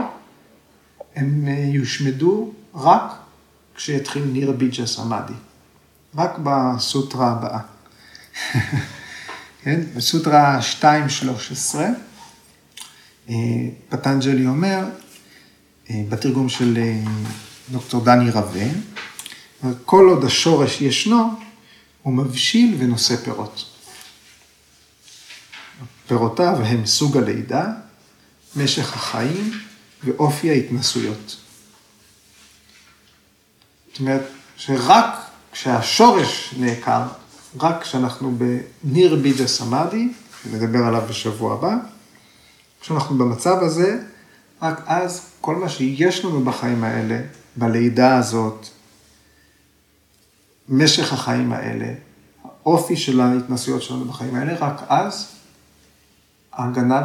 הם אה, יושמדו רק כשיתחיל ניר ביג'ה סמאדי. רק בסוטרה הבאה. כן? בסוטרה 2.13, אה, פטנג'לי אומר, אה, בתרגום של דוקטור דני רווה, כל עוד השורש ישנו, הוא מבשיל ונושא פירות. פירותיו הם סוג הלידה, משך החיים ואופי ההתנסויות. זאת אומרת, שרק כשהשורש נעקר, רק כשאנחנו בניר בידה סמאדי, שנדבר עליו בשבוע הבא, כשאנחנו במצב הזה, רק אז כל מה שיש לנו בחיים האלה, בלידה הזאת, משך החיים האלה, האופי של ההתנסויות שלנו בחיים האלה, רק אז הגנב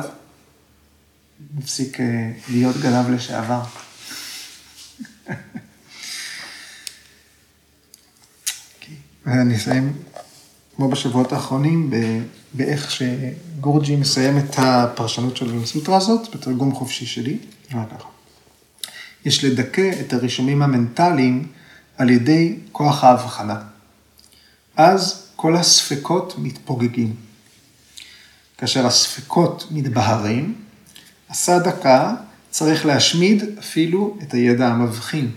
מפסיק אה, להיות גנב לשעבר. [laughs] ואני אסיים, כמו בשבועות האחרונים, באיך שגורג'י מסיים את הפרשנות של הסוטרה הזאת, בתרגום חופשי שלי. יש לדכא את הרישומים המנטליים על ידי כוח ההבחנה. אז כל הספקות מתפוגגים. כאשר הספקות מתבהרים, הסדקה צריך להשמיד אפילו את הידע המבחין.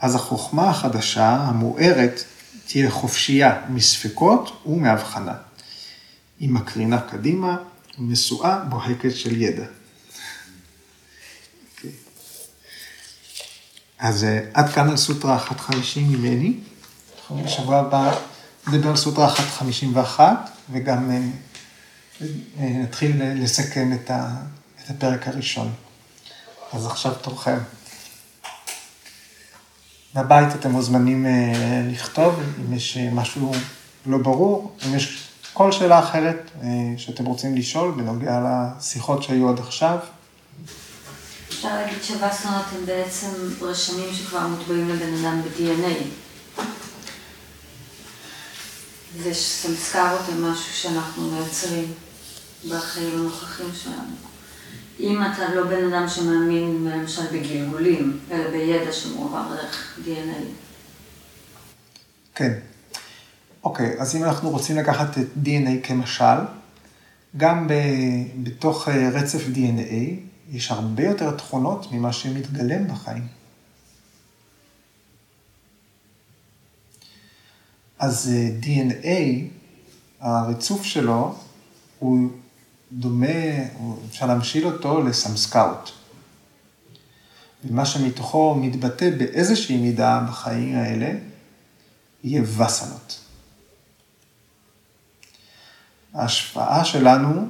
אז החוכמה החדשה, המוארת, תהיה חופשייה מספקות ומהבחנה. היא מקרינה קדימה ומשואה בוהקת של ידע. אוקיי. אז אה, עד כאן על סוטרה 150 ממני. בשבוע הבא נדבר על סוטרה 151 וגם אה, נתחיל לסכם את הפרק הראשון. אז עכשיו תורכם. בבית אתם מוזמנים אה, לכתוב אם יש אה, משהו לא ברור, אם יש כל שאלה אחרת אה, שאתם רוצים לשאול בנוגע לשיחות שהיו עד עכשיו. אפשר להגיד שווסנות הם בעצם רשמים שכבר מוטבעים לבן אדם ב-DNA. וסמסקרות הם משהו שאנחנו מייצרים. בחיים הנוכחים שלנו. אם אתה לא בן אדם שמאמין למשל בגלגולים, אלא בידע שמועבר דרך DNA. כן. אוקיי, אז אם אנחנו רוצים לקחת את DNA כמשל, גם ב, בתוך אה, רצף DNA יש הרבה יותר תכונות ממה שמתגלם בחיים. אז אה, DNA, הריצוף שלו, הוא דומה, הוא- אפשר להמשיל אותו לסמסקאוט. ומה שמתוכו מתבטא באיזושהי מידה בחיים האלה, יהיה וסנות. ההשפעה שלנו,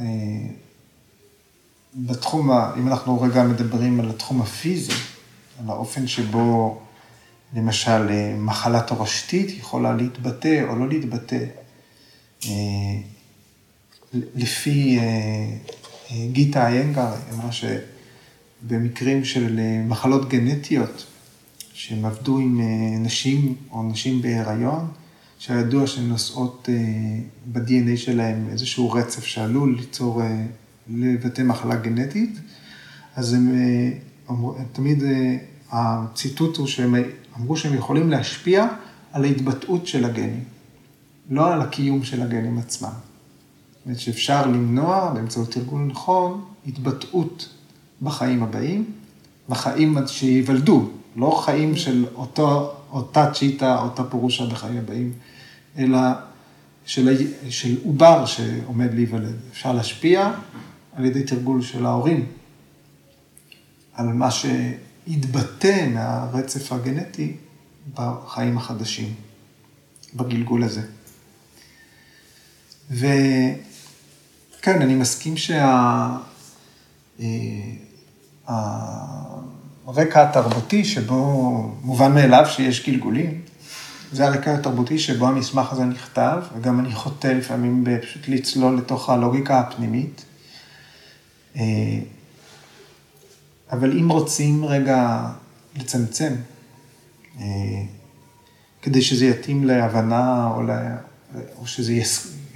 אה, בתחום, אם אנחנו רגע מדברים על התחום הפיזי, על האופן שבו למשל אה, מחלה תורשתית יכולה להתבטא או לא להתבטא, אה, לפי אה, אה, גיטה איינגר, אמרה שבמקרים של אה, מחלות גנטיות, שהם עבדו עם נשים או נשים בהיריון, שהיה ידוע שהן נושאות ב-DNA שלהם איזשהו רצף שעלול ליצור, לבטא מחלה גנטית, אז הם, תמיד, הציטוט הוא שהם אמרו שהם יכולים להשפיע על ההתבטאות של הגנים, לא על הקיום של הגנים עצמם. זאת שאפשר למנוע באמצעות תרגול נכון התבטאות בחיים הבאים, בחיים שייוולדו, לא חיים של אותו, אותה צ'יטה, אותה פירושה בחיים הבאים, אלא של, של עובר שעומד להיוולד. אפשר להשפיע על ידי תרגול של ההורים, על מה שיתבטא מהרצף הגנטי בחיים החדשים, בגלגול הזה. וכן, אני מסכים שה... אה, התרבותי שבו מובן מאליו שיש גלגולים, זה הרקע התרבותי שבו המסמך הזה נכתב, וגם אני חוטא לפעמים פשוט לצלול לתוך הלוגיקה הפנימית. אה, אבל אם רוצים רגע לצמצם, אה, כדי שזה יתאים להבנה או, לה, או שזה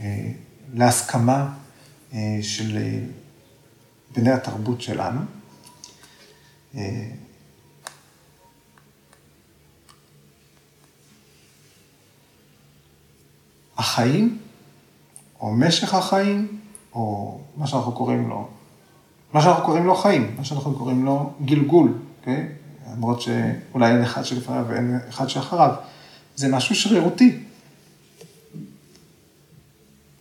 אה, להסכמה של אה, בני התרבות שלנו. אה, החיים, או משך החיים, או מה שאנחנו קוראים לו, מה שאנחנו קוראים לו חיים, מה שאנחנו קוראים לו גלגול, אוקיי? למרות שאולי אין אחד שלפניו ואין אחד שאחריו, זה משהו שרירותי.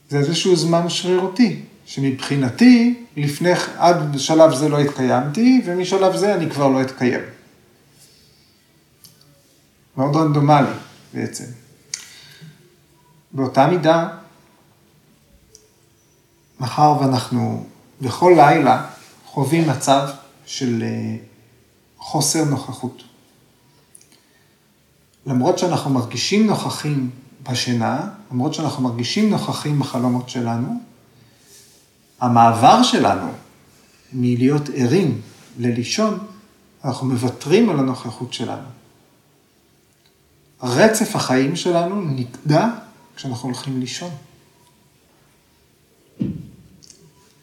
זה איזשהו זמן שרירותי, שמבחינתי, לפני, עד שלב זה לא התקיימתי, ומשלב זה אני כבר לא אתקיים. מאוד רנדומלי בעצם. באותה מידה, מאחר ואנחנו בכל לילה חווים מצב של אה, חוסר נוכחות. למרות שאנחנו מרגישים נוכחים בשינה, למרות שאנחנו מרגישים נוכחים בחלומות שלנו, המעבר שלנו מלהיות ערים ללישון, אנחנו מוותרים על הנוכחות שלנו. רצף החיים שלנו נגדע כשאנחנו הולכים לישון.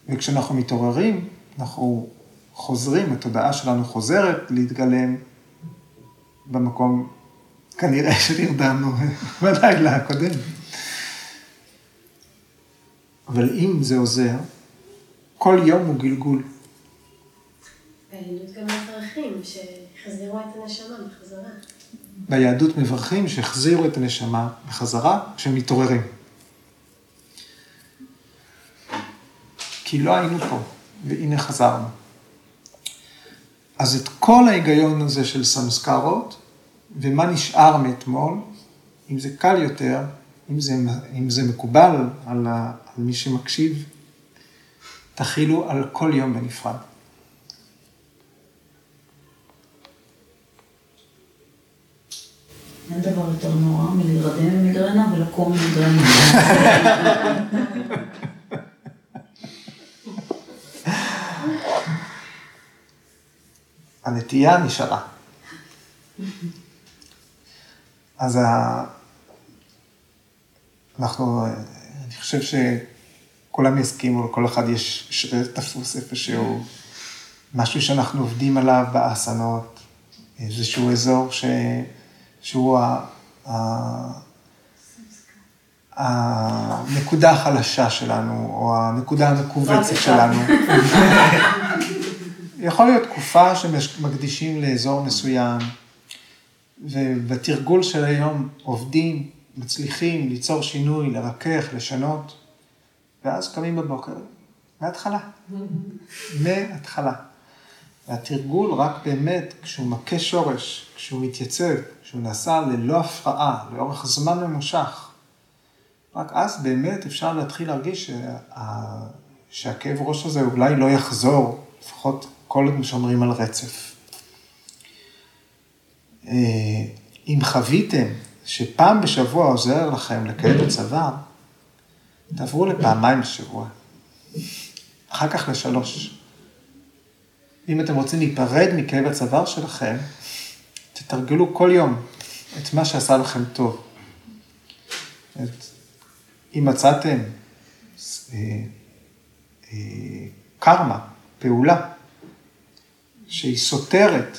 וכשאנחנו מתעוררים, אנחנו חוזרים, התודעה שלנו חוזרת להתגלם במקום כנראה [laughs] שנרדמנו בלילה הקודם. אבל אם זה עוזר, כל יום הוא גלגול. ביהדות גם מברכים שיחזירו את הנשמה בחזרה. ביהדות מברכים שהחזירו את הנשמה בחזרה כשהם מתעוררים. כי לא היינו פה, והנה חזרנו. אז את כל ההיגיון הזה של סמסקרות, ומה נשאר מאתמול, אם זה קל יותר, אם זה, אם זה מקובל על, ה, על מי שמקשיב, תכילו על כל יום בנפרד. אין דבר יותר נורא מלהירדם ממיגרנה ולקום ממיגרנה. הנטייה נשארה. אז ה... אנחנו, אני חושב שכולם יסכימו, לכל אחד יש תפוס איפשהו, משהו שאנחנו עובדים עליו באסנות, איזשהו אזור ש... שהוא ה... ה... הנקודה החלשה שלנו, או הנקודה המכווצת שלנו. יכול להיות תקופה שמקדישים לאזור מסוים, ובתרגול של היום עובדים מצליחים ליצור שינוי, לרכך, לשנות, ואז קמים בבוקר, מההתחלה. מההתחלה. והתרגול רק באמת, כשהוא מכה שורש, כשהוא מתייצב, כשהוא נעשה ללא הפרעה, לאורך זמן ממושך, רק אז באמת אפשר להתחיל להרגיש שה... שהכאב ראש הזה אולי לא יחזור, לפחות כל עוד שומרים על רצף. אה, אם חוויתם שפעם בשבוע עוזר לכם לכאב הצוואר, תעברו לפעמיים בשבוע, אחר כך לשלוש. אם אתם רוצים להיפרד מכאב הצוואר שלכם, תתרגלו כל יום את מה שעשה לכם טוב. אם מצאתם אה, אה, קרמה, פעולה, שהיא סותרת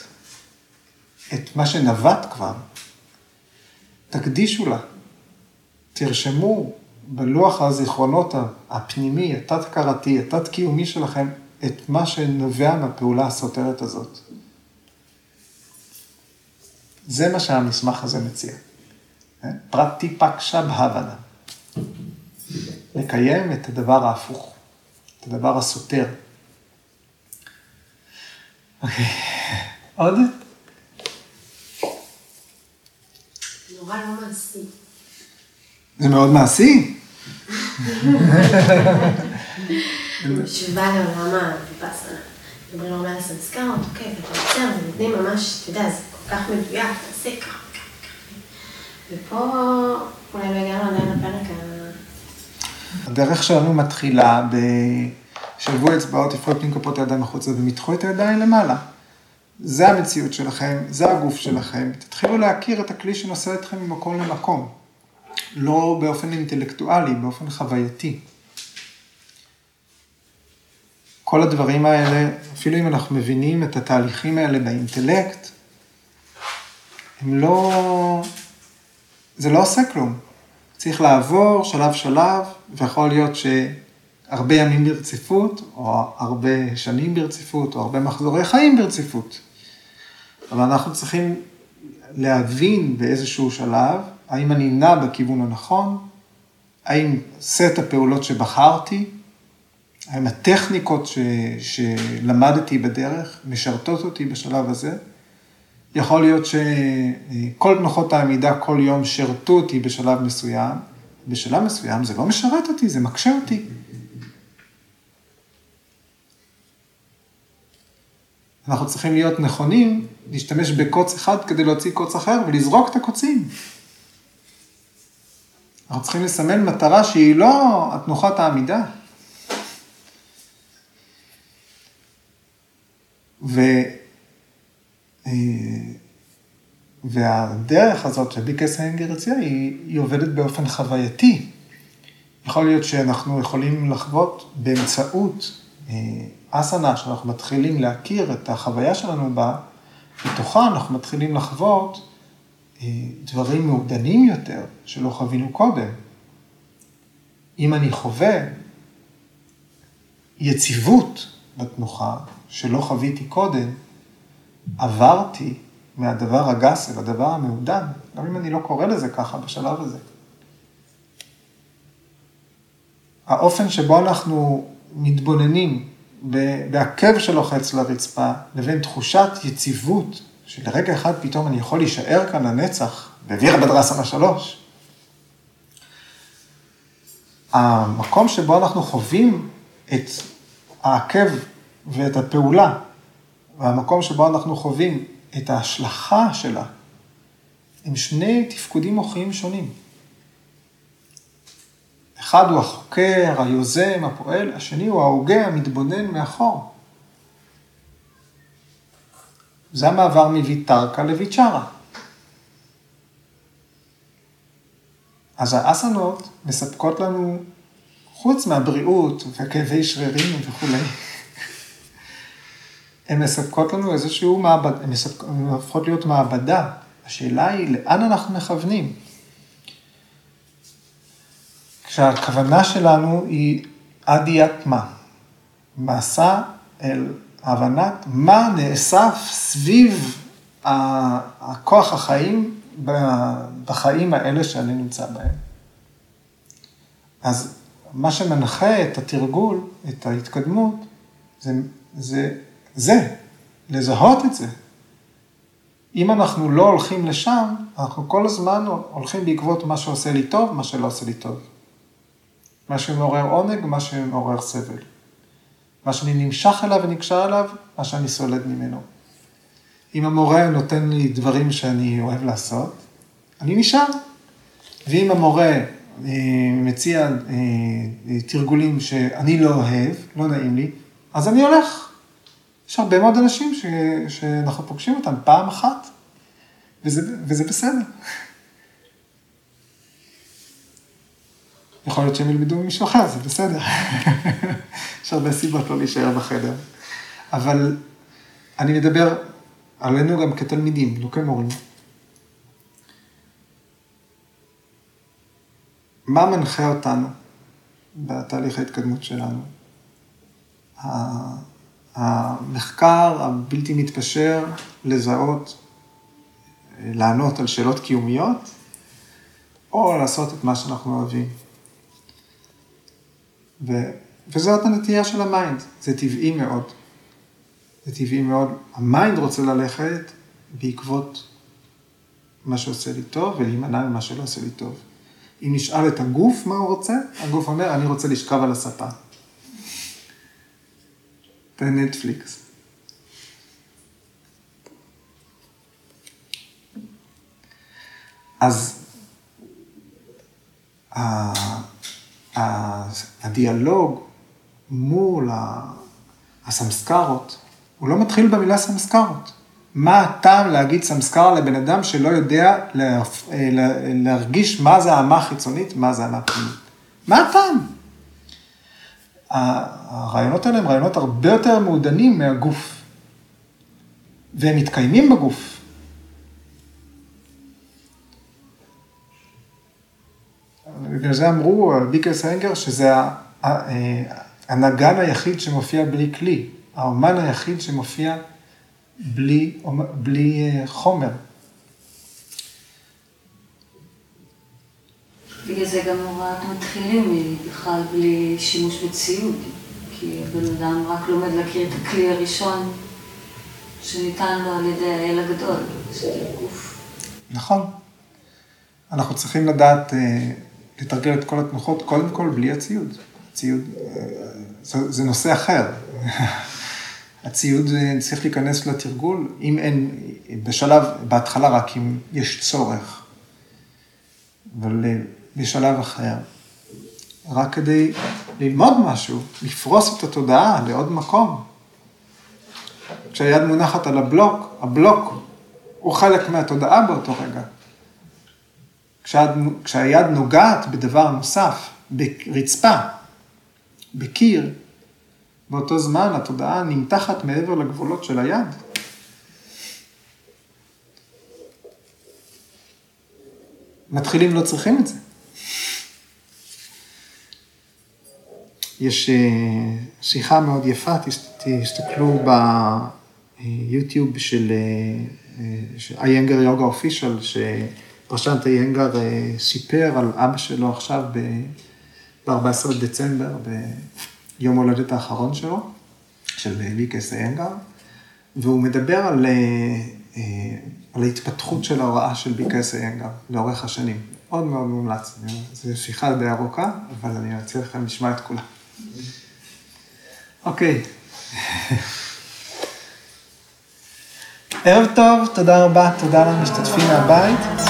את מה שנבט כבר, תקדישו לה, תרשמו בלוח הזיכרונות הפנימי, התת-הכרתי, התת-קיומי שלכם, את מה שנובע מהפעולה הסותרת הזאת. זה מה שהמסמך הזה מציע. אה? פרטי פקשה בהבנה. לקיים את הדבר ההפוך, את הדבר הסותר. אוקיי, עוד? נורא לא מעשי. זה מאוד מעשי. שבא לעולם הוויפאסנה. מדברים הרבה על הסנסקרות, אוקיי, ואתה עוצר ונותנים ממש, אתה יודע, זה כל כך מדויק, תעשה ככה, ככה. ופה אולי לא הגענו עדיין לפרק ה... הדרך שלנו מתחילה בשבוע אצבעות, יפרו פנים כפות הידיים החוצה ומתחו את הידיים למעלה. זה המציאות שלכם, זה הגוף שלכם. תתחילו להכיר את הכלי שנושא אתכם ממקום למקום. לא באופן אינטלקטואלי, באופן חווייתי. כל הדברים האלה, אפילו אם אנחנו מבינים את התהליכים האלה באינטלקט, הם לא... זה לא עושה כלום. צריך לעבור שלב שלב, ויכול להיות שהרבה ימים ברציפות, או הרבה שנים ברציפות, או הרבה מחזורי חיים ברציפות. אבל אנחנו צריכים להבין באיזשהו שלב, האם אני נע בכיוון הנכון, האם סט הפעולות שבחרתי, האם הטכניקות ש, שלמדתי בדרך משרתות אותי בשלב הזה. יכול להיות שכל תנוחות העמידה כל יום שרתו אותי בשלב מסוים, בשלב מסוים זה לא משרת אותי, זה מקשה אותי. אנחנו צריכים להיות נכונים, להשתמש בקוץ אחד כדי להוציא קוץ אחר ולזרוק את הקוצים. אנחנו צריכים לסמן מטרה שהיא לא התנוחת העמידה. ו... אה, והדרך הזאת שביקס האנגר הציע, היא, היא עובדת באופן חווייתי. יכול להיות שאנחנו יכולים לחוות באמצעות אה, אסנה, שאנחנו מתחילים להכיר את החוויה שלנו בה, בתוכה אנחנו מתחילים לחוות דברים מעודנים יותר, שלא חווינו קודם. אם אני חווה יציבות בתנוחה, שלא חוויתי קודם, עברתי מהדבר הגס אל הדבר המעודן, גם אם אני לא קורא לזה ככה בשלב הזה. האופן שבו אנחנו מתבוננים בעקב שלוחץ לרצפה, לבין תחושת יציבות, שלרגע אחד פתאום אני יכול להישאר כאן לנצח, בווירה בדרסנה שלוש. המקום שבו אנחנו חווים את העקב ואת הפעולה, והמקום שבו אנחנו חווים את ההשלכה שלה, הם שני תפקודים מוחיים שונים. אחד הוא החוקר, היוזם, הפועל, השני הוא ההוגה, המתבונן מאחור. זה המעבר מויטרקה לויצ'רה. אז האסנות מספקות לנו, חוץ מהבריאות וכאבי שרירים וכולי, הן מספקות לנו איזשהו מעבד, הן, הופכות להיות מעבדה. השאלה היא, לאן אנחנו מכוונים? כשהכוונה שלנו היא עדיית מה? מסע אל הבנת מה נאסף סביב הכוח החיים בחיים האלה שאני נמצא בהם. אז מה שמנחה את התרגול, את ההתקדמות, זה, זה, זה, לזהות את זה. אם אנחנו לא הולכים לשם, אנחנו כל הזמן הולכים בעקבות מה שעושה לי טוב, מה שלא עושה לי טוב. מה שמעורר עונג, מה שמעורר סבל. מה שאני נמשך אליו ונקשר אליו, מה שאני סולד ממנו. אם המורה נותן לי דברים שאני אוהב לעשות, אני נשאר. ואם המורה אה, מציע אה, תרגולים שאני לא אוהב, לא נעים לי, אז אני הולך. יש הרבה מאוד אנשים ש, שאנחנו פוגשים אותם פעם אחת, וזה, וזה בסדר. יכול להיות שהם ילמדו ממישהו אחר, זה בסדר. [laughs] יש הרבה סיבות לא להישאר בחדר. אבל אני מדבר עלינו גם כתלמידים, לא כמורים. מה מנחה אותנו בתהליך ההתקדמות שלנו? המחקר הבלתי מתפשר לזהות, לענות על שאלות קיומיות, או לעשות את מה שאנחנו אוהבים. ו, וזאת הנטייה של ה mind, זה טבעי מאוד. זה טבעי מאוד. ה mind רוצה ללכת בעקבות מה שעושה לי טוב ולהימנע ממה שלא עושה לי טוב. אם נשאל את הגוף מה הוא רוצה, הגוף אומר, אני רוצה לשכב על הספה. בנטפליקס. אז הדיאלוג מול הסמסקרות, הוא לא מתחיל במילה סמסקרות. מה הטעם להגיד סמסקרה לבן אדם שלא יודע להרגיש מה זה האמה החיצונית, מה זה האמה הפנימית? מה הטעם? הרעיונות האלה הם רעיונות הרבה יותר מעודנים מהגוף, והם מתקיימים בגוף. בגלל זה אמרו, ביקרס הנגר, שזה הנגן היחיד שמופיע בלי כלי, האומן היחיד שמופיע בלי, בלי אה, חומר. בגלל זה גם הוראת מתחילים היא בכלל בלי שימוש בציוד, כי בן אדם רק לומד להכיר את הכלי הראשון שניתן לו על ידי האל הגדול, שזה גוף. נכון. אנחנו צריכים לדעת אה, לתרגל את כל התנוחות, קודם כל בלי הציוד. ציוד, אה, זה, זה נושא אחר. [laughs] הציוד צריך להיכנס לתרגול, אם אין, בשלב, בהתחלה רק אם יש צורך, אבל בשלב אחר, רק כדי ללמוד משהו, לפרוס את התודעה לעוד מקום. כשהיד מונחת על הבלוק, הבלוק הוא חלק מהתודעה באותו רגע. כשהיד, כשהיד נוגעת בדבר נוסף, ברצפה, בקיר, באותו זמן התודעה נמתחת מעבר לגבולות של היד. מתחילים לא צריכים את זה. יש אה, שיחה מאוד יפה, תסתכלו ביוטיוב של איינגר יוגה אופישל, שפרשנט איינגר סיפר על אבא שלו עכשיו ב-14 דצמבר, יום הולדת האחרון שלו, של ויקס איינגר, והוא מדבר על, אה, אה, על ההתפתחות של ההוראה של ויקס איינגר לאורך השנים. מאוד מאוד מומלץ. זו שיחה די ארוכה, אבל אני אציע לכם לשמוע את כולה. אוקיי. ערב טוב, תודה רבה, תודה למשתתפים מהבית.